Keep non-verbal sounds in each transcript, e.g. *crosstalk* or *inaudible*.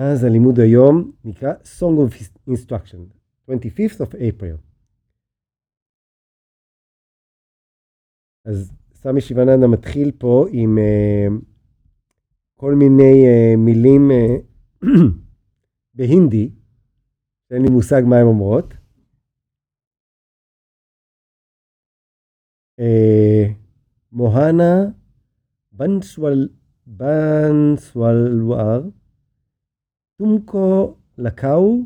אז הלימוד היום נקרא Song of Instruction, 25th of April. אז סמי שיבננדה מתחיל פה עם uh, כל מיני uh, מילים uh, *clears throat* בהינדי, שאין לי מושג מה הן אומרות. מוהנה בנסוול, בנסוולואר तुमको लखाऊ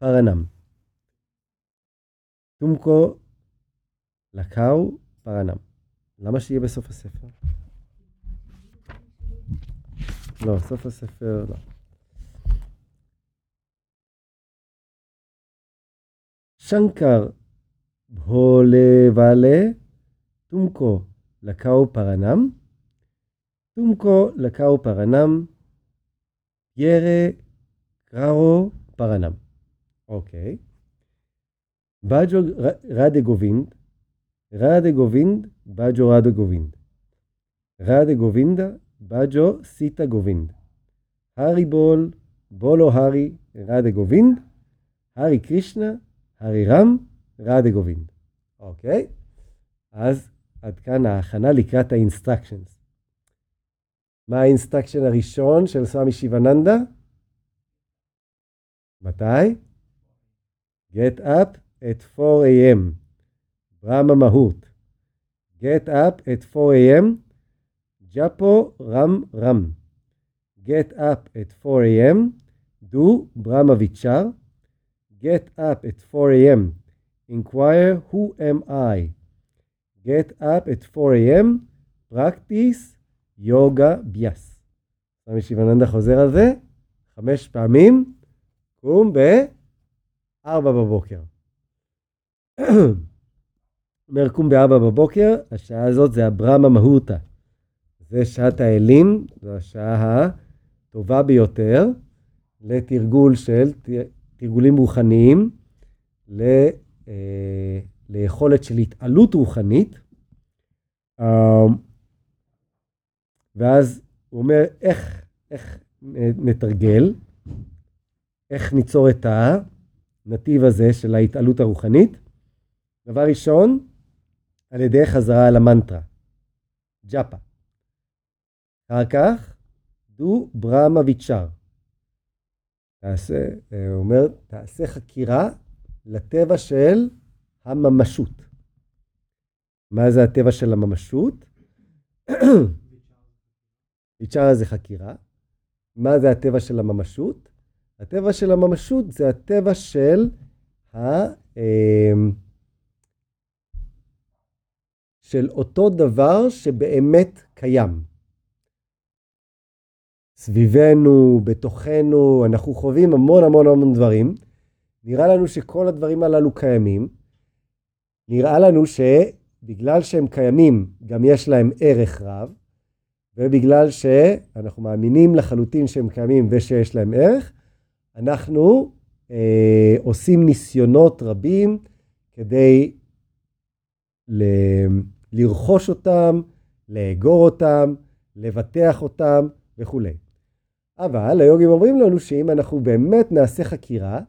परनम तुमको לקאו פרנם. למה שיהיה בסוף הספר? לא, סוף הספר לא. शंकर भोले वाले तुमको लखाओ परनम तुमको लखाओ परनम ירא קררו פרנם. אוקיי. באג'ו רדה גובינד, רדה גובינד, באג'ו רדה גובינד. רדה גובינדה, באג'ו סיטה גובינד. הארי בול, בולו הארי, רדה גובינד. הארי קרישנה, הארי רם, רדה גובינד. אוקיי. אז עד כאן ההכנה לקראת ה-instructions. מה האינסטרקשן הראשון של סמי שיבננדה? מתי? Get up at 4 a.m. ברמה מהות. Get up at 4 a.m. ג'פו רם רם. Get up at 4 a.m. do ברמה ויצ'ר. Get up at 4 a.m. inquire who am I. Get up at 4 a.m. practice יוגה ביאס. סמי שיבננדה חוזר על זה חמש פעמים, קום בארבע בבוקר. *clears throat* אומר קום בארבע בבוקר, השעה הזאת זה הברמה מהותה. זה שעת האלים, זו השעה הטובה ביותר לתרגול של תרגולים רוחניים, ל, אה, ליכולת של התעלות רוחנית. אה, ואז הוא אומר, איך, איך נתרגל, איך ניצור את הנתיב הזה של ההתעלות הרוחנית? דבר ראשון, על ידי חזרה על המנטרה, ג'אפה. אחר כך, דו ברמה ויצ'ר. תעשה, הוא אומר, תעשה חקירה לטבע של הממשות. מה זה הטבע של הממשות? ויצ'רה זה חקירה. מה זה הטבע של הממשות? הטבע של הממשות זה הטבע של ה... אמ, של אותו דבר שבאמת קיים. סביבנו, בתוכנו, אנחנו חווים המון המון המון דברים. נראה לנו שכל הדברים הללו קיימים. נראה לנו שבגלל שהם קיימים, גם יש להם ערך רב. ובגלל שאנחנו מאמינים לחלוטין שהם קיימים ושיש להם ערך, אנחנו אה, עושים ניסיונות רבים כדי ל, לרכוש אותם, לאגור אותם, לבטח אותם וכולי. אבל היוגים אומרים לנו שאם אנחנו באמת נעשה חקירה,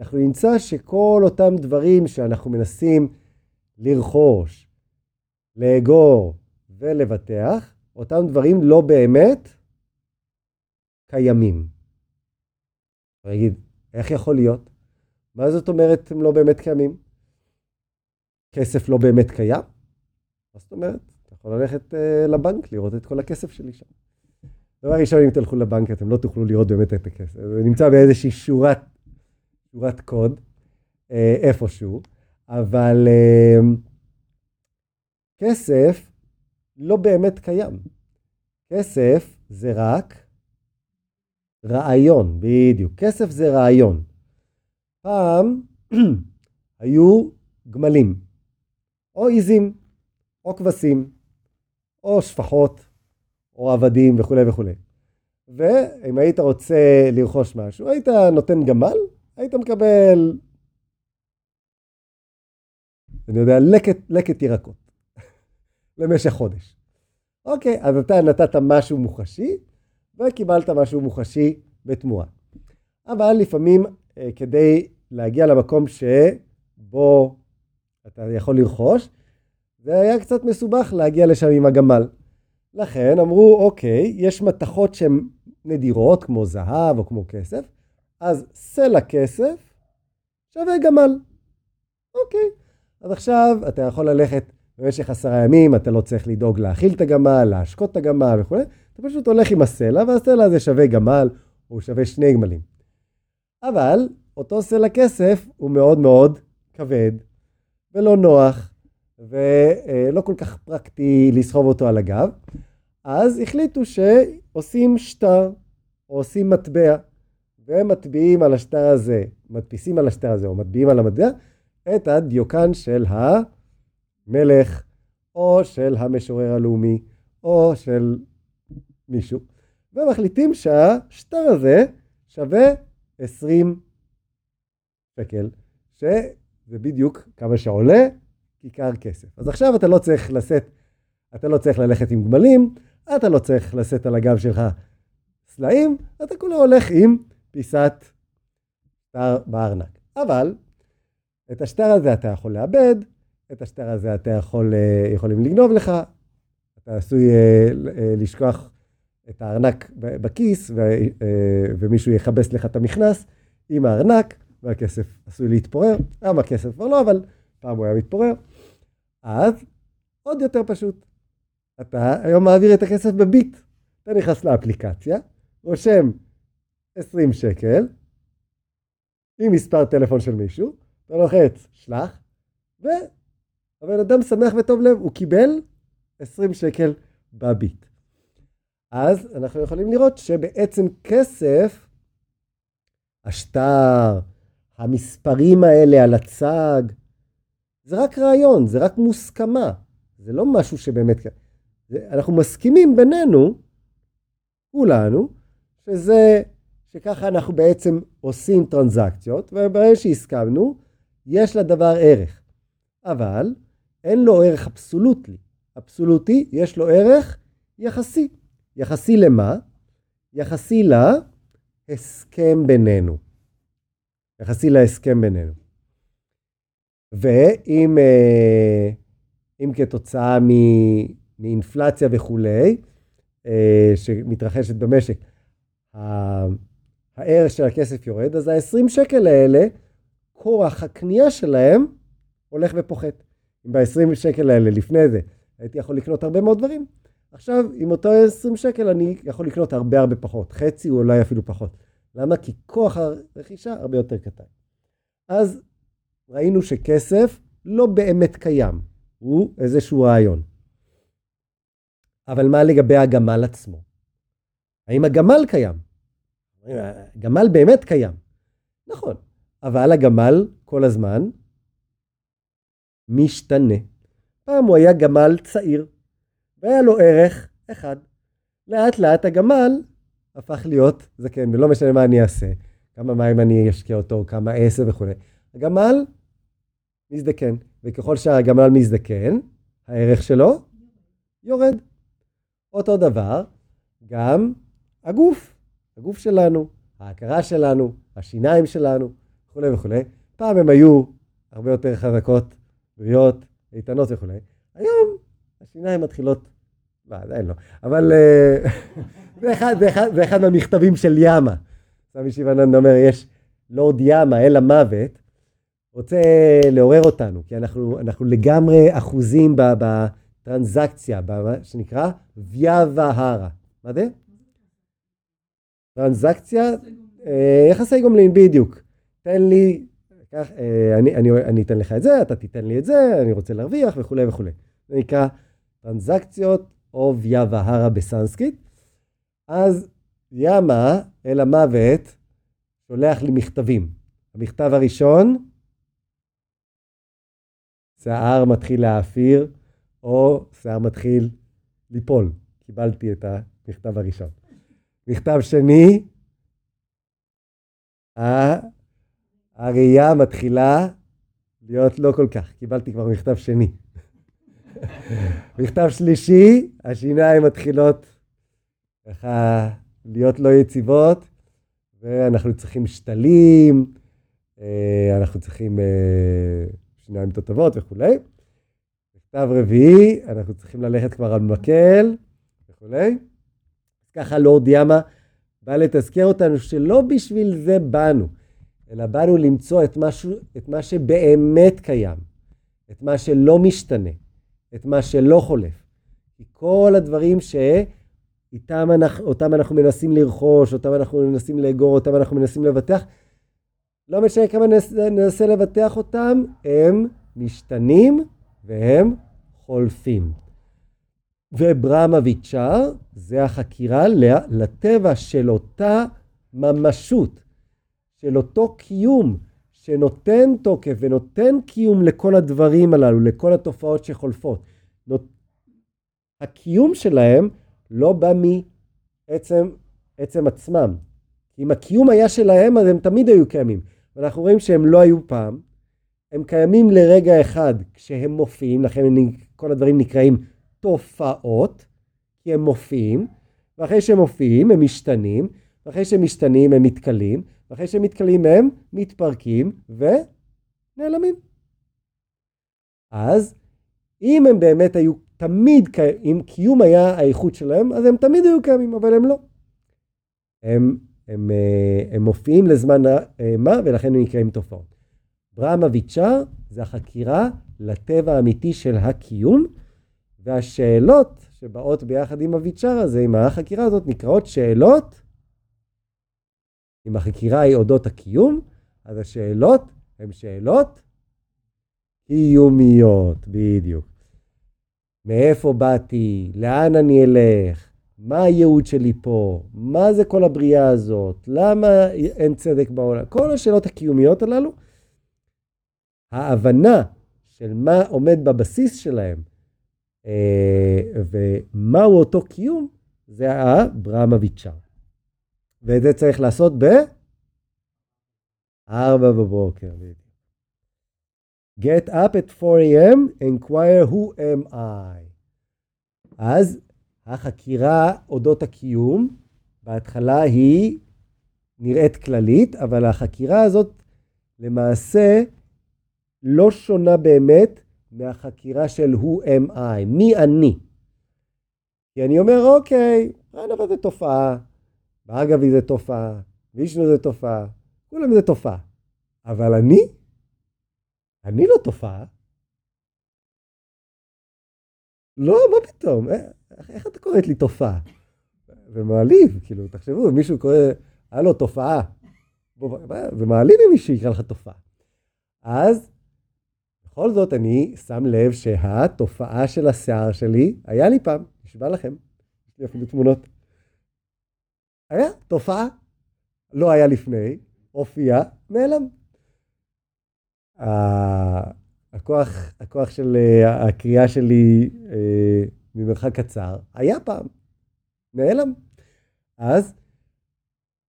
אנחנו נמצא שכל אותם דברים שאנחנו מנסים לרכוש, לאגור ולבטח, אותם דברים לא באמת קיימים. אני אגיד, איך יכול להיות? מה זאת אומרת הם לא באמת קיימים? כסף לא באמת קיים? מה זאת אומרת? אתה יכול ללכת uh, לבנק, לראות את כל הכסף שלי שם. דבר ראשון, אם תלכו לבנק, אתם לא תוכלו לראות באמת את הכסף. זה נמצא באיזושהי שורת, שורת קוד uh, איפשהו, אבל uh, כסף לא באמת קיים. כסף זה רק רעיון, בדיוק. כסף זה רעיון. פעם *clears throat* היו גמלים, או עיזים, או כבשים, או שפחות, או עבדים וכולי וכולי. ואם היית רוצה לרכוש משהו, היית נותן גמל, היית מקבל, אני יודע, לקט, לקט ירקות. למשך חודש. אוקיי, אז אתה נתת משהו מוחשי, וקיבלת משהו מוחשי בתמורה. אבל לפעמים אה, כדי להגיע למקום שבו אתה יכול לרכוש, זה היה קצת מסובך להגיע לשם עם הגמל. לכן אמרו, אוקיי, יש מתכות שהן נדירות, כמו זהב או כמו כסף, אז סלע כסף שווה גמל. אוקיי. אז עכשיו אתה יכול ללכת במשך עשרה ימים, אתה לא צריך לדאוג להאכיל את הגמל, להשקות את הגמל וכו', אתה פשוט הולך עם הסלע, והסלע הזה שווה גמל, או שווה שני גמלים. אבל אותו סלע כסף הוא מאוד מאוד כבד, ולא נוח, ולא כל כך פרקטי לסחוב אותו על הגב, אז החליטו שעושים שטר, או עושים מטבע, והם מטביעים על השטר הזה, מדפיסים על השטר הזה, או מטביעים על המטבע, את הדיוקן של המלך, או של המשורר הלאומי, או של מישהו, ומחליטים שהשטר הזה שווה 20 שקל, שזה בדיוק כמה שעולה כיכר כסף. אז עכשיו אתה לא צריך לשאת, אתה לא צריך ללכת עם גמלים, אתה לא צריך לשאת על הגב שלך סלעים, אתה כולו הולך עם פיסת שטר בארנק. אבל את השטר הזה אתה יכול לאבד, את השטר הזה אתה יכול, אה, יכולים לגנוב לך, אתה עשוי אה, אה, לשכוח את הארנק בכיס, ומישהו יכבס לך את המכנס עם הארנק, והכסף עשוי להתפורר. היום הכסף כבר לא, אבל פעם הוא היה מתפורר. אז עוד יותר פשוט. אתה היום מעביר את הכסף בביט. אתה נכנס לאפליקציה, רושם 20 שקל, עם מספר טלפון של מישהו, אתה לוחץ שלח, והבן אדם שמח וטוב לב, הוא קיבל 20 שקל בביט. אז אנחנו יכולים לראות שבעצם כסף, השטר, המספרים האלה על הצג, זה רק רעיון, זה רק מוסכמה. זה לא משהו שבאמת... אנחנו מסכימים בינינו, כולנו, שזה, שככה אנחנו בעצם עושים טרנזקציות, וברגע שהסכמנו, יש לדבר ערך. אבל אין לו ערך אבסולוטי. אבסולוטי, יש לו ערך יחסי. יחסי למה? יחסי להסכם בינינו. יחסי להסכם בינינו. ואם אה, אם כתוצאה מאינפלציה וכולי, אה, שמתרחשת במשק, הערך של הכסף יורד, אז ה-20 שקל האלה, כוח הקנייה שלהם הולך ופוחת. אם ב-20 שקל האלה לפני זה הייתי יכול לקנות הרבה מאוד דברים, עכשיו עם אותו 20 שקל אני יכול לקנות הרבה הרבה פחות, חצי או אולי אפילו פחות. למה? כי כוח הרכישה הרבה יותר קטן. אז ראינו שכסף לא באמת קיים, הוא איזשהו רעיון. אבל מה לגבי הגמל עצמו? האם הגמל קיים? הגמל באמת קיים. נכון, אבל הגמל כל הזמן משתנה. פעם הוא היה גמל צעיר, והיה לו ערך אחד. לאט לאט הגמל הפך להיות זקן, ולא משנה מה אני אעשה, כמה מים אני אשקיע אותו, כמה עשר וכו'. הגמל מזדקן, וככל שהגמל מזדקן, הערך שלו יורד. אותו דבר, גם הגוף, הגוף שלנו, ההכרה שלנו, השיניים שלנו, וכולי וכולי. פעם הם היו הרבה יותר חזקות, בריאות, איתנות וכולי. היום השיניים מתחילות, לא, עדיין לא, אבל אה, *laughs* זה, אחד, זה, אחד, זה אחד מהמכתבים של ימה. סמי שיבננד אומר, יש לורד ימה, אל המוות, רוצה לעורר אותנו, כי אנחנו, אנחנו לגמרי אחוזים בטרנזקציה, במה שנקרא ויה והרה. מה זה? טרנזקציה, אה, יחסי גומלין, בדיוק. תן לי, כך, אה, אני, אני, אני אתן לך את זה, אתה תיתן לי את זה, אני רוצה להרוויח וכולי וכולי. זה נקרא טרנזקציות או ויה והרה בסנסקריט. אז ימה אל המוות שולח לי מכתבים. המכתב הראשון, שיער מתחיל להאפיר, או שיער מתחיל ליפול. קיבלתי את המכתב הראשון. מכתב שני, הראייה מתחילה להיות לא כל כך. קיבלתי כבר מכתב שני. מכתב שלישי, השיניים מתחילות ככה להיות לא יציבות, ואנחנו צריכים שתלים, אה, אנחנו צריכים אה, שיניים תותבות וכולי. מכתב רביעי, אנחנו צריכים ללכת כבר על מקל וכולי. ככה לורד ימה בא לתזכר אותנו שלא בשביל זה באנו, אלא באנו למצוא את, משהו, את מה שבאמת קיים, את מה שלא משתנה, את מה שלא חולף. כי כל הדברים שאיתם אנחנו, אנחנו מנסים לרכוש, אותם אנחנו מנסים לאגור, אותם אנחנו מנסים לבטח, לא משנה כמה ננסה לבטח אותם, הם משתנים והם חולפים. וברמה ויצ'ר זה החקירה לטבע של אותה ממשות, של אותו קיום שנותן תוקף ונותן קיום לכל הדברים הללו, לכל התופעות שחולפות. הקיום שלהם לא בא מעצם עצם עצמם. אם הקיום היה שלהם, אז הם תמיד היו קיימים. ואנחנו רואים שהם לא היו פעם. הם קיימים לרגע אחד כשהם מופיעים, לכן כל הדברים נקראים תופעות, כי הם מופיעים, ואחרי שהם מופיעים הם משתנים, ואחרי שהם משתנים הם מתכלים, ואחרי שהם מתכלים הם מתפרקים ונעלמים. אז אם הם באמת היו תמיד, אם קיום היה האיכות שלהם, אז הם תמיד היו קיימים, אבל הם לא. הם, הם, אה, הם מופיעים לזמן מה, ולכן הם נקראים תופעות. ברמה ויצ'ר זה החקירה לטבע האמיתי של הקיום, והשאלות שבאות ביחד עם הוויצ'ר הזה, עם החקירה הזאת, נקראות שאלות. אם החקירה היא אודות הקיום, אז השאלות הן שאלות קיומיות, בדיוק. מאיפה באתי? לאן אני אלך? מה הייעוד שלי פה? מה זה כל הבריאה הזאת? למה אין צדק בעולם? כל השאלות הקיומיות הללו, ההבנה של מה עומד בבסיס שלהם אה, ומהו אותו קיום, זה הברמה ויצ'ר. ואת זה צריך לעשות ב-4 בבוקר. Get up at 4 a.m. inquire who am I. אז החקירה אודות הקיום, בהתחלה היא נראית כללית, אבל החקירה הזאת למעשה לא שונה באמת מהחקירה של who am I, מי אני. כי אני אומר, אוקיי, רנבה זה תופעה, באגבי זה תופעה, וישנו זה תופעה, כולם זה תופעה. אבל אני? אני לא תופעה. לא, מה פתאום? איך, איך אתה קוראת לי תופעה? ומעליב, כאילו, תחשבו, מישהו קורא, היה לו תופעה. ומעליב אם מישהו יקרא לך תופעה. אז בכל זאת, אני שם לב שהתופעה של השיער שלי, היה לי פעם, נשבע לכם, יש לי אפילו תמונות. היה תופעה, לא היה לפני, הופיע, נעלם. הכוח, הכוח של אה, הקריאה שלי אה, ממרחק קצר היה פעם, נעלם. אז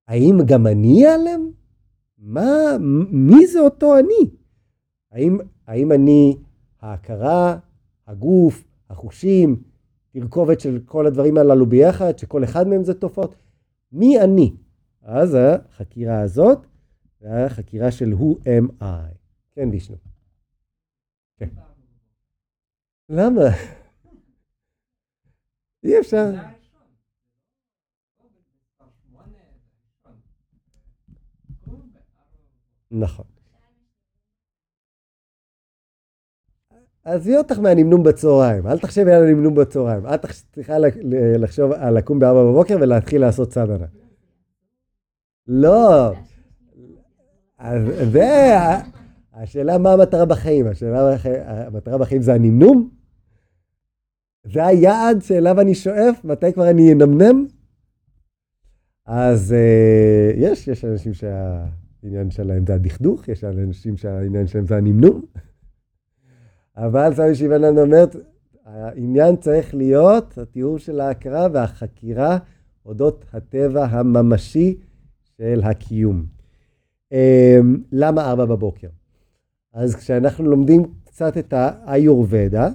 האם גם אני אעלם? מה, מי זה אותו אני? האם האם אני ההכרה, הגוף, החושים, תרכובת של כל הדברים הללו ביחד, שכל אחד מהם זה תופעות? מי אני? אז החקירה הזאת, זה החקירה של who am I. כן, וישנו. כן. למה? אי אפשר. נכון. עזבי אותך מהנמנום בצהריים, אל תחשבי על הנמנום בצהריים. את צריכה לחשוב על לקום בארבע בבוקר ולהתחיל לעשות סדנה. לא. אז זה, השאלה מה המטרה בחיים. השאלה, המטרה בחיים זה הנמנום? זה היעד שאליו אני שואף? מתי כבר אני אנמנם? אז אה, יש, יש אנשים שהעניין שלהם זה הדכדוך, יש אנשים שהעניין שלהם זה הנמנום. אבל סמי שיבנן אומרת, העניין צריך להיות התיאור של ההכרה והחקירה אודות הטבע הממשי של הקיום. אמ, למה ארבע בבוקר? אז כשאנחנו לומדים קצת את האיורבדה,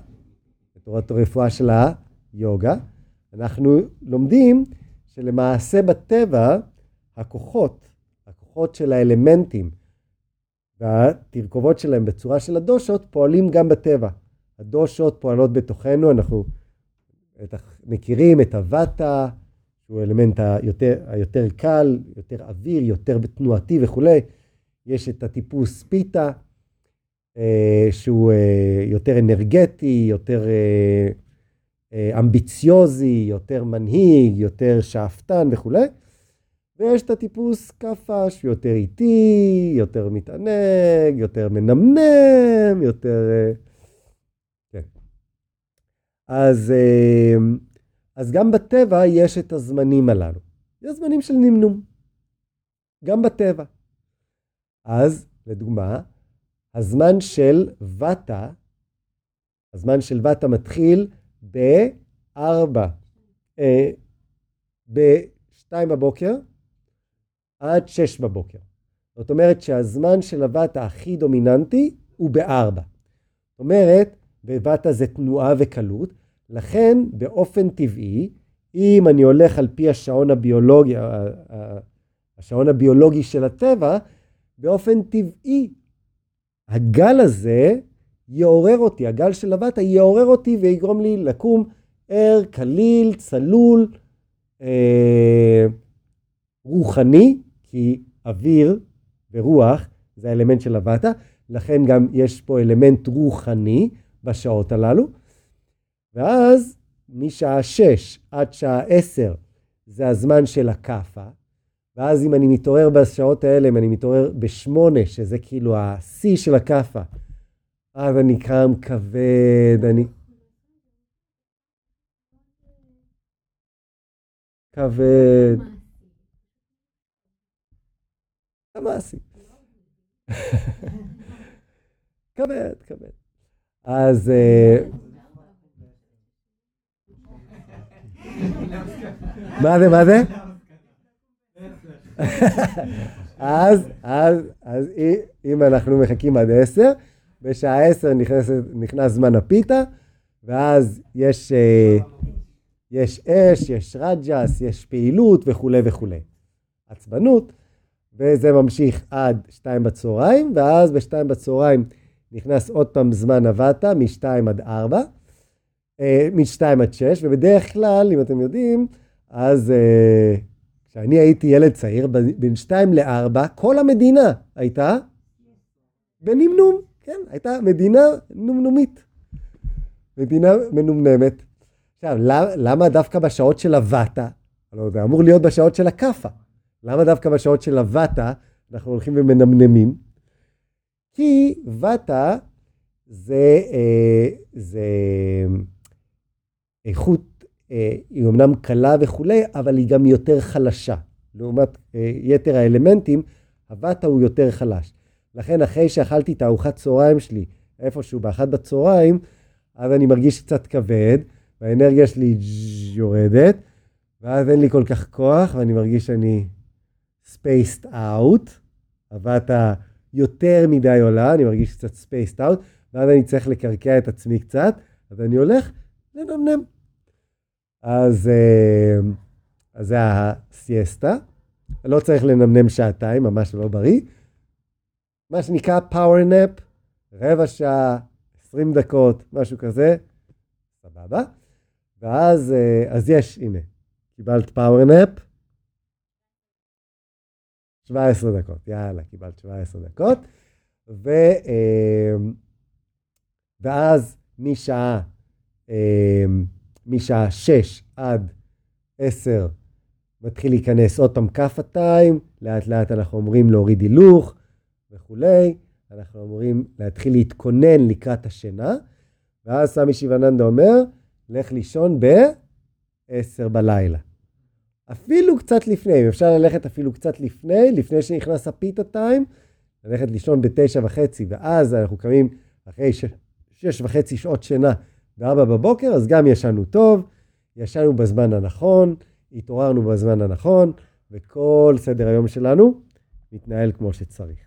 תורת הרפואה של היוגה, אנחנו לומדים שלמעשה בטבע הכוחות הכוחות של האלמנטים והתרכובות שלהם בצורה של הדושות פועלים גם בטבע. הדושות פועלות בתוכנו, אנחנו מכירים את הוואטה, שהוא האלמנט היותר, היותר קל, יותר אוויר, יותר תנועתי וכולי. יש את הטיפוס פיתה, אה, שהוא אה, יותר אנרגטי, יותר אה, אמביציוזי, יותר מנהיג, יותר שאפתן וכולי. ויש את הטיפוס כאפה שהוא יותר איטי, יותר מתענג, יותר מנמנם, יותר... כן. אז, אז גם בטבע יש את הזמנים הללו. יש זמנים של נמנום. גם בטבע. אז, לדוגמה, הזמן של וטה, הזמן של וטה מתחיל ב-4, אה, ב-2 בבוקר עד 6 בבוקר. זאת אומרת שהזמן של הוואטה הכי דומיננטי הוא ב-4. זאת אומרת, בוואטה זה תנועה וקלות, לכן באופן טבעי, אם אני הולך על פי השעון הביולוגי, השעון הביולוגי של הטבע, באופן טבעי הגל הזה יעורר אותי, הגל של הוואטה יעורר אותי ויגרום לי לקום ער, קליל, צלול, אה, רוחני, כי אוויר ורוח זה האלמנט של הוואטה, לכן גם יש פה אלמנט רוחני בשעות הללו. ואז משעה 6 עד שעה 10 זה הזמן של הכאפה, ואז אם אני מתעורר בשעות האלה, אם אני מתעורר בשמונה, שזה כאילו השיא של הכאפה, אז אני קם כבד, אני... כבד. מעשי. כבד, כבד. אז... אה, מה זה, מה זה? אז, אז, אז אם אנחנו מחכים עד עשר, בשעה עשר נכנס, נכנס זמן הפיתה, ואז יש, אה, יש אש, יש רג'ס, יש פעילות וכולי וכולי. עצבנות, וזה ממשיך עד שתיים בצהריים, ואז בשתיים בצהריים נכנס עוד פעם זמן הווטה, משתיים עד ארבע, אה, משתיים עד שש, ובדרך כלל, אם אתם יודעים, אז אה, כשאני הייתי ילד צעיר, בין שתיים לארבע, כל המדינה הייתה בנמנום, כן, הייתה מדינה נומנומית. מדינה מנומנמת. עכשיו, למה דווקא בשעות של הוואטה? לא, זה אמור להיות בשעות של הכאפה. למה דווקא בשעות של הוואטה אנחנו הולכים ומנמנמים? כי וואטה זה, אה, זה איכות אה, היא אמנם קלה וכולי, אבל היא גם יותר חלשה. לעומת אה, יתר האלמנטים, הוואטה הוא יותר חלש. לכן אחרי שאכלתי את הארוחת צהריים שלי איפשהו באחת בצהריים, אז אני מרגיש קצת כבד, והאנרגיה שלי יורדת, ואז אין לי כל כך כוח, ואני מרגיש שאני spaced out, הוואטה יותר מדי עולה, אני מרגיש קצת spaced out, ואז אני צריך לקרקע את עצמי קצת, אז אני הולך לנמנם. אז, אה, אז זה הסיאסטה. לא צריך לנמנם שעתיים, ממש לא בריא. מה שנקרא power nap, רבע שעה, 20 דקות, משהו כזה, סבבה. ואז אה, אז יש, הנה, קיבלת power nap, 17 דקות, יאללה, קיבלת 17 דקות. ו, אה, ואז משעה משעה 6 עד 10 מתחיל להיכנס עוד פעם כף הטיים, לאט לאט אנחנו אומרים להוריד הילוך וכולי, אנחנו אמורים להתחיל להתכונן לקראת השינה, ואז סמי שיבננדה אומר, לך לישון ב-10 בלילה. אפילו קצת לפני, אם אפשר ללכת אפילו קצת לפני, לפני שנכנס הפיתה טיים, ללכת לישון בתשע וחצי, ואז אנחנו קמים אחרי ש... שש וחצי שעות שינה ב-4 בבוקר, אז גם ישנו טוב, ישנו בזמן הנכון, התעוררנו בזמן הנכון, וכל סדר היום שלנו מתנהל כמו שצריך.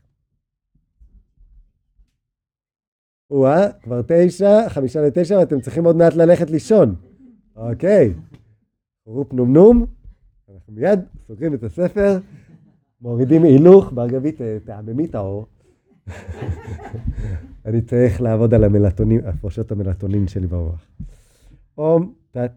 או-אה, כבר תשע, חמישה לתשע, ואתם צריכים עוד מעט ללכת לישון. אוקיי. רופ נום נום, אנחנו מיד סוגרים את הספר, מורידים הילוך, בארגבית תעממי את האור. *laughs* אני צריך לעבוד על המלטונין, הפרשות המלטונין שלי ברוח. אום תת